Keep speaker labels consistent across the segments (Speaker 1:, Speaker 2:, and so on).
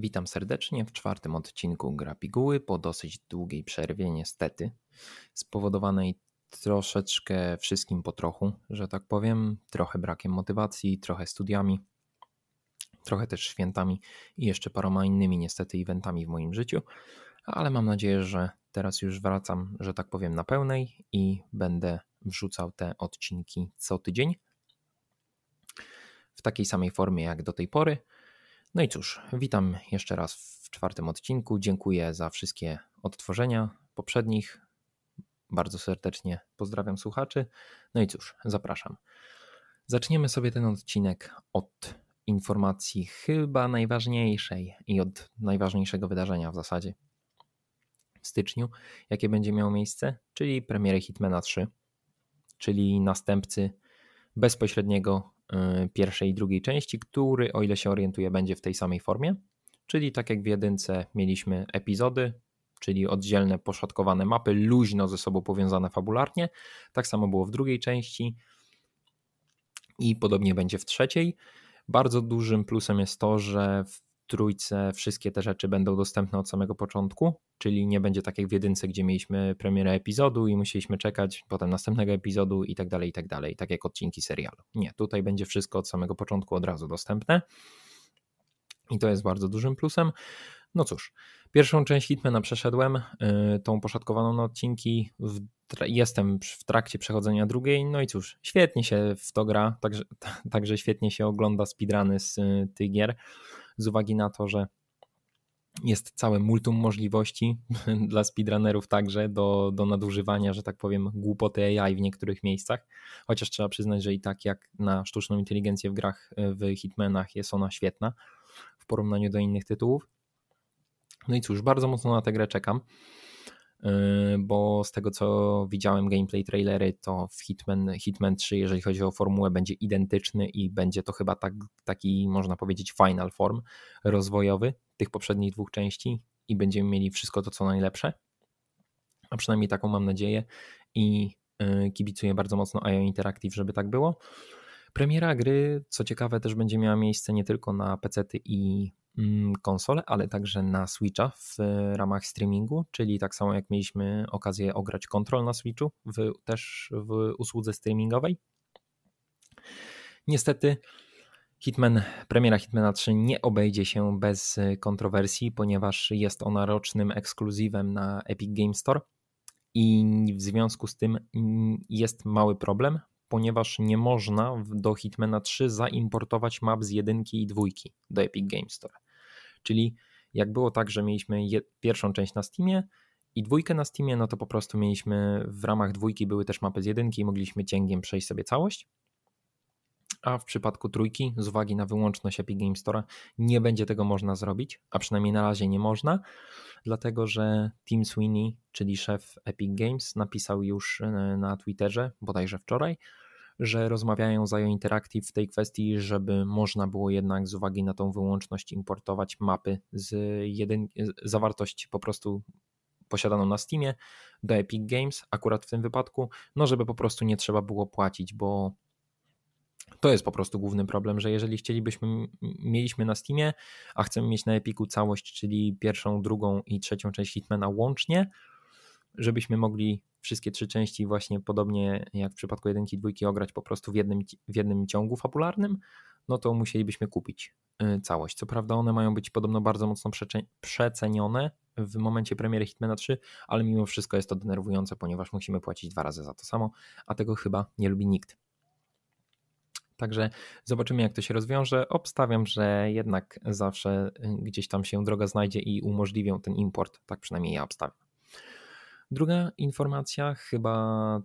Speaker 1: Witam serdecznie w czwartym odcinku Gra Piguły po dosyć długiej przerwie, niestety, spowodowanej troszeczkę wszystkim po trochu, że tak powiem, trochę brakiem motywacji, trochę studiami, trochę też świętami i jeszcze paroma innymi niestety eventami w moim życiu, ale mam nadzieję, że teraz już wracam, że tak powiem, na pełnej i będę wrzucał te odcinki co tydzień w takiej samej formie jak do tej pory. No i cóż, witam jeszcze raz w czwartym odcinku. Dziękuję za wszystkie odtworzenia poprzednich. Bardzo serdecznie pozdrawiam słuchaczy. No i cóż, zapraszam. Zaczniemy sobie ten odcinek od informacji chyba najważniejszej i od najważniejszego wydarzenia w zasadzie w styczniu, jakie będzie miało miejsce, czyli premiery Hitmana 3, czyli następcy bezpośredniego pierwszej i drugiej części, który, o ile się orientuję, będzie w tej samej formie. Czyli tak jak w jedynce mieliśmy epizody, czyli oddzielne, poszatkowane mapy, luźno ze sobą powiązane fabularnie. Tak samo było w drugiej części i podobnie będzie w trzeciej. Bardzo dużym plusem jest to, że w trójce wszystkie te rzeczy będą dostępne od samego początku, czyli nie będzie tak jak w jedynce, gdzie mieliśmy premierę epizodu i musieliśmy czekać potem następnego epizodu i tak dalej, i tak dalej, tak jak odcinki serialu. Nie, tutaj będzie wszystko od samego początku od razu dostępne i to jest bardzo dużym plusem. No cóż, pierwszą część Hitmana przeszedłem, yy, tą poszatkowaną na odcinki, jestem w trakcie przechodzenia drugiej, no i cóż, świetnie się w to gra, także, także świetnie się ogląda speedruny z yy, tych gier z uwagi na to, że jest całe multum możliwości dla speedrunnerów także do, do nadużywania, że tak powiem, głupoty AI w niektórych miejscach. Chociaż trzeba przyznać, że i tak jak na sztuczną inteligencję w grach w Hitmanach jest ona świetna w porównaniu do innych tytułów. No i cóż, bardzo mocno na tę grę czekam. Yy, bo z tego co widziałem gameplay trailery, to w Hitman, Hitman 3, jeżeli chodzi o formułę, będzie identyczny i będzie to chyba tak, taki, można powiedzieć, final form rozwojowy tych poprzednich dwóch części i będziemy mieli wszystko to, co najlepsze. A przynajmniej taką mam nadzieję i yy, kibicuję bardzo mocno IO Interactive, żeby tak było. Premiera gry, co ciekawe, też będzie miała miejsce nie tylko na PC i konsole, ale także na Switcha w ramach streamingu, czyli tak samo jak mieliśmy okazję ograć Control na Switchu, w, też w usłudze streamingowej. Niestety Hitman, premiera Hitmana 3 nie obejdzie się bez kontrowersji, ponieważ jest ona rocznym ekskluzywem na Epic Game Store i w związku z tym mm, jest mały problem, ponieważ nie można do Hitmana 3 zaimportować map z jedynki i dwójki do Epic Game Store. Czyli jak było tak, że mieliśmy pierwszą część na Steamie i dwójkę na Steamie, no to po prostu mieliśmy w ramach dwójki były też mapy z jedynki i mogliśmy cięgiem przejść sobie całość. A w przypadku trójki, z uwagi na wyłączność Epic Game Store, nie będzie tego można zrobić, a przynajmniej na razie nie można, dlatego że Tim Sweeney, czyli szef Epic Games, napisał już e, na Twitterze, bodajże wczoraj, że rozmawiają z IO Interactive w tej kwestii, żeby można było jednak z uwagi na tą wyłączność importować mapy z jedyn, zawartość po prostu posiadaną na Steamie do Epic Games, akurat w tym wypadku, no żeby po prostu nie trzeba było płacić, bo to jest po prostu główny problem, że jeżeli chcielibyśmy, mieliśmy na Steamie, a chcemy mieć na Epiku całość, czyli pierwszą, drugą i trzecią część Hitmana łącznie, żebyśmy mogli wszystkie trzy części właśnie podobnie jak w przypadku jedynki i dwójki ograć po prostu w jednym, w jednym ciągu fabularnym, no to musielibyśmy kupić y, całość. Co prawda one mają być podobno bardzo mocno przecenione w momencie premiery Hitmana 3, ale mimo wszystko jest to denerwujące, ponieważ musimy płacić dwa razy za to samo, a tego chyba nie lubi nikt. Także zobaczymy, jak to się rozwiąże. Obstawiam, że jednak zawsze y, gdzieś tam się droga znajdzie i umożliwią ten import. Tak przynajmniej ja obstawiam. Druga informacja, chyba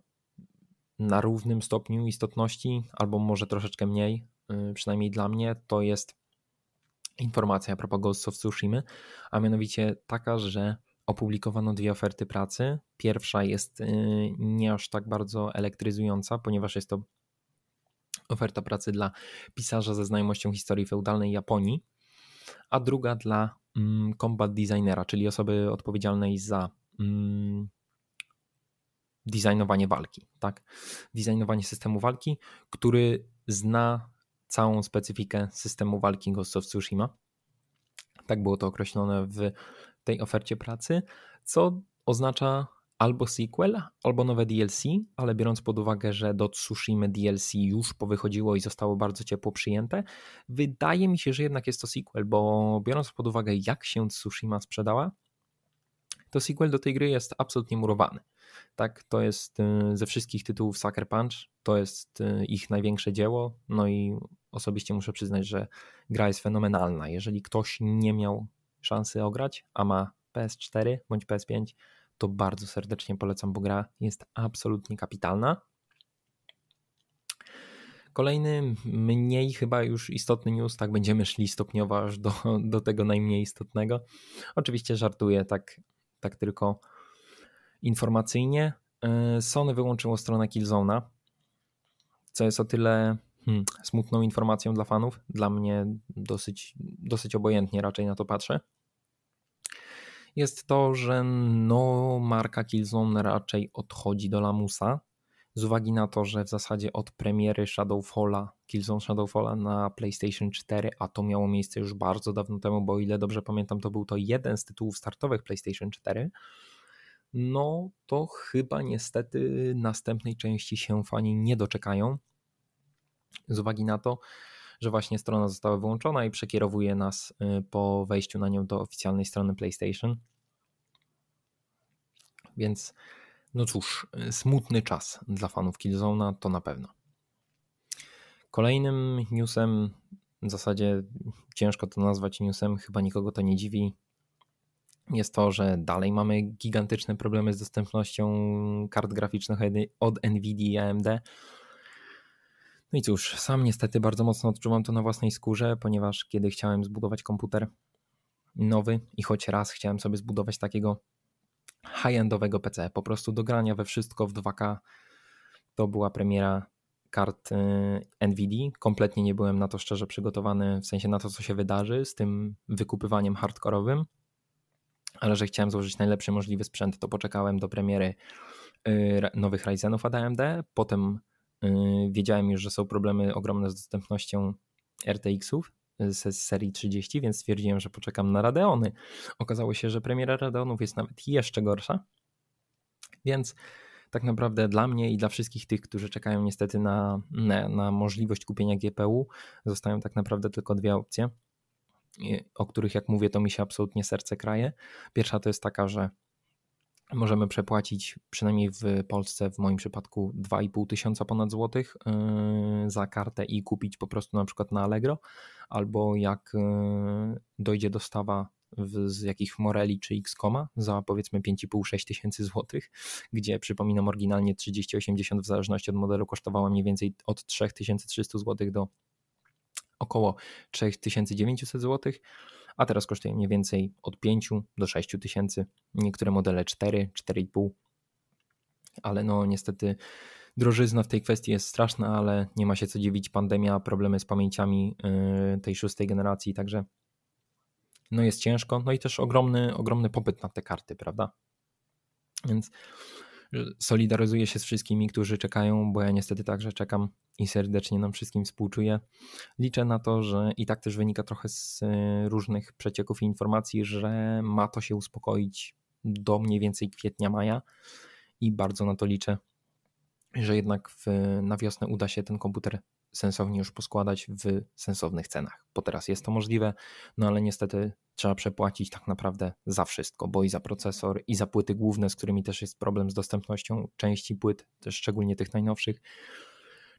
Speaker 1: na równym stopniu istotności, albo może troszeczkę mniej, y, przynajmniej dla mnie, to jest informacja a propos Ghost of Tsushima, a mianowicie taka, że opublikowano dwie oferty pracy. Pierwsza jest y, nie aż tak bardzo elektryzująca, ponieważ jest to oferta pracy dla pisarza ze znajomością historii feudalnej Japonii, a druga dla mm, combat designera, czyli osoby odpowiedzialnej za mm, designowanie walki, tak? Designowanie systemu walki, który zna całą specyfikę systemu walki Ghost of Tsushima Tak było to określone w tej ofercie pracy, co oznacza albo sequel, albo nowe DLC, ale biorąc pod uwagę, że do Tsushima DLC już powychodziło i zostało bardzo ciepło przyjęte, wydaje mi się, że jednak jest to sequel, bo biorąc pod uwagę, jak się Tsushima sprzedała, to sequel do tej gry jest absolutnie murowany. Tak, to jest y, ze wszystkich tytułów Sucker Punch, to jest y, ich największe dzieło, no i osobiście muszę przyznać, że gra jest fenomenalna. Jeżeli ktoś nie miał szansy ograć, a ma PS4 bądź PS5, to bardzo serdecznie polecam, bo gra jest absolutnie kapitalna. Kolejny, mniej chyba już istotny news, tak będziemy szli stopniowo aż do, do tego najmniej istotnego. Oczywiście żartuję, tak, tak tylko informacyjnie. E, Sony wyłączyło stronę Killzone'a, co jest o tyle hmm, smutną informacją dla fanów. Dla mnie dosyć, dosyć obojętnie raczej na to patrzę jest to, że no, marka Killzone raczej odchodzi do lamusa z uwagi na to, że w zasadzie od premiery Shadowfalla, Killzone Shadowfalla na PlayStation 4, a to miało miejsce już bardzo dawno temu, bo o ile dobrze pamiętam, to był to jeden z tytułów startowych PlayStation 4, no to chyba niestety następnej części się fani nie doczekają. Z uwagi na to, że właśnie strona została wyłączona i przekierowuje nas y, po wejściu na nią do oficjalnej strony PlayStation. Więc no cóż, y, smutny czas dla fanów Killzone'a to na pewno. Kolejnym newsem, w zasadzie ciężko to nazwać newsem, chyba nikogo to nie dziwi, jest to, że dalej mamy gigantyczne problemy z dostępnością kart graficznych od Nvidia i AMD. No i cóż, sam niestety bardzo mocno odczuwam to na własnej skórze, ponieważ kiedy chciałem zbudować komputer nowy i choć raz chciałem sobie zbudować takiego high-endowego PC, po prostu do grania we wszystko w 2K, to była premiera kart y, NVIDIA. Kompletnie nie byłem na to szczerze przygotowany, w sensie na to, co się wydarzy z tym wykupywaniem hardkorowym, ale że chciałem złożyć najlepszy możliwy sprzęt, to poczekałem do premiery y, nowych Ryzenów od AMD, potem wiedziałem już, że są problemy ogromne z dostępnością RTX-ów z serii 30, więc stwierdziłem, że poczekam na Radeony. Okazało się, że premiera Radeonów jest nawet jeszcze gorsza, więc tak naprawdę dla mnie i dla wszystkich tych, którzy czekają niestety na, na, możliwość kupienia GPU, zostają tak naprawdę tylko dwie opcje, o których jak mówię, to mi się absolutnie serce kraje. Pierwsza to jest taka, że możemy przepłacić przynajmniej w Polsce, w moim przypadku 2,5 tysiąca ponad złotych yy, za kartę i kupić po prostu na przykład na Allegro, albo jak yy, dojdzie dostawa z jakichś Moreli czy Xcoma za powiedzmy 5,5-6 tysięcy złotych, gdzie przypominam oryginalnie 3080 w zależności od modelu kosztowała mniej więcej od 3300 złotych do około 3900 złotych a teraz kosztuje mniej więcej od 5 do 6 tysięcy, niektóre modele 4, 4,5, ale no niestety drożyzna w tej kwestii jest straszna, ale nie ma się co dziwić, pandemia, problemy z pamięciami yy, tej szóstej generacji, także no jest ciężko, no i też ogromny, ogromny popyt na te karty, prawda? Więc solidaryzuję się z wszystkimi, którzy czekają, bo ja niestety także czekam i serdecznie nam wszystkim współczuję. Liczę na to, że i tak też wynika trochę z e, różnych przecieków i informacji, że ma to się uspokoić do mniej więcej kwietnia, maja i bardzo na to liczę, że jednak w, na wiosnę uda się ten komputer sensownie już poskładać w sensownych cenach, bo teraz jest to możliwe, no ale niestety trzeba przepłacić tak naprawdę za wszystko, bo i za procesor, i za płyty główne, z którymi też jest problem z dostępnością części płyt, też szczególnie tych najnowszych,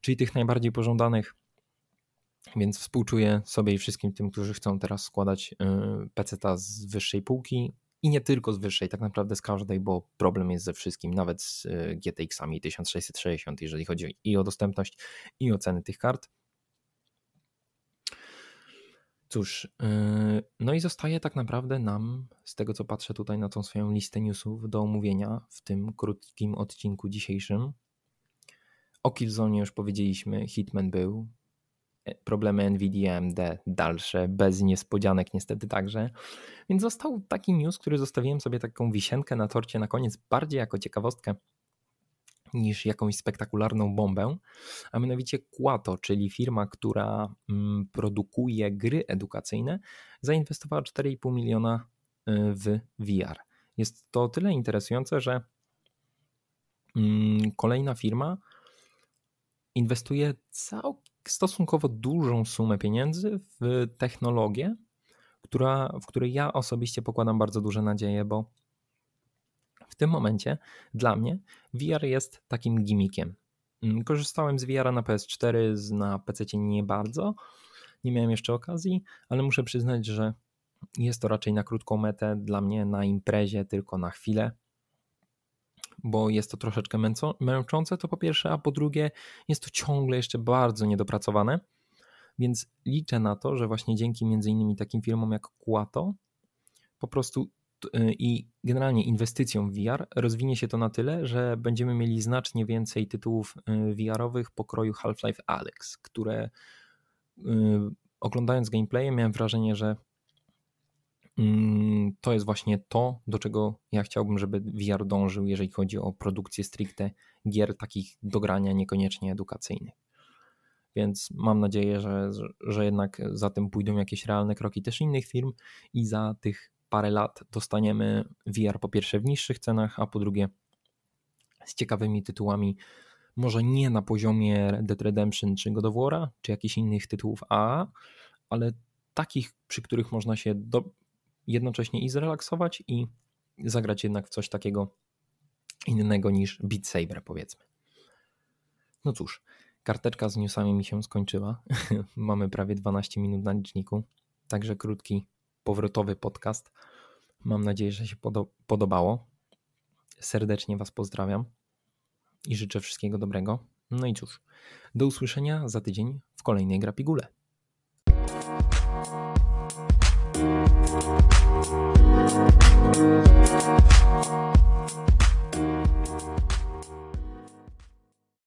Speaker 1: czyli tych najbardziej pożądanych. Więc współczuję sobie i wszystkim tym, którzy chcą teraz składać y, PC-ta z wyższej półki i nie tylko z wyższej, tak naprawdę z każdej, bo problem jest ze wszystkim, nawet z y, GTX-ami 1660, jeżeli chodzi i o dostępność, i o ceny tych kart. Cóż, y, no i zostaje tak naprawdę nam, z tego co patrzę tutaj na tą swoją listę newsów, do omówienia w tym krótkim odcinku dzisiejszym. O Killzone już powiedzieliśmy, Hitman był, e, problemy NVIDIA AMD dalsze, bez niespodzianek niestety także. Więc został taki news, który zostawiłem sobie taką wisienkę na torcie na koniec, bardziej jako ciekawostkę, niż jakąś spektakularną bombę, a mianowicie Quato, czyli firma, która mm, produkuje gry edukacyjne, zainwestowała 4,5 miliona y, w VR. Jest to tyle interesujące, że mm, kolejna firma inwestuje całkiem stosunkowo dużą sumę pieniędzy w technologię, która, w której ja osobiście pokładam bardzo duże nadzieje, bo w tym momencie dla mnie VR jest takim gimmickiem. Mm, korzystałem z VR na PS4, na PC nie bardzo. Nie miałem jeszcze okazji, ale muszę przyznać, że jest to raczej na krótką metę dla mnie na imprezie, tylko na chwilę, bo jest to troszeczkę męczące, to po pierwsze, a po drugie, jest to ciągle jeszcze bardzo niedopracowane. Więc liczę na to, że właśnie dzięki między innymi takim firmom jak Quato po prostu Y, i generalnie inwestycją w VR rozwinie się to na tyle, że będziemy mieli znacznie więcej tytułów y, VR-owych pokroju Half-Life Alyx, które y, oglądając gameplaye miałem wrażenie, że to jest właśnie to, do czego ja chciałbym, żeby VR dążył, jeżeli chodzi o produkcję stricte gier takich do grania, niekoniecznie edukacyjnych. Więc mam nadzieję, że, że jednak za tym pójdą jakieś realne kroki też innych firm i za tych parę lat dostaniemy VR po pierwsze w niższych cenach, a po drugie z ciekawymi tytułami, może nie na poziomie Red Dead Redemption czy God of War, czy jakichś innych tytułów A, ale takich, przy których można się do, jednocześnie i zrelaksować i zagrać jednak w coś takiego innego niż Beat Saber powiedzmy. No cóż, karteczka z newsami mi się skończyła. Mamy prawie 12 minut na liczniku, także krótki powrotowy podcast. Mam nadzieję, że się podobało. Serdecznie Was pozdrawiam i życzę wszystkiego dobrego. No i cóż, do usłyszenia za tydzień w kolejnej Grapigule. Thank you.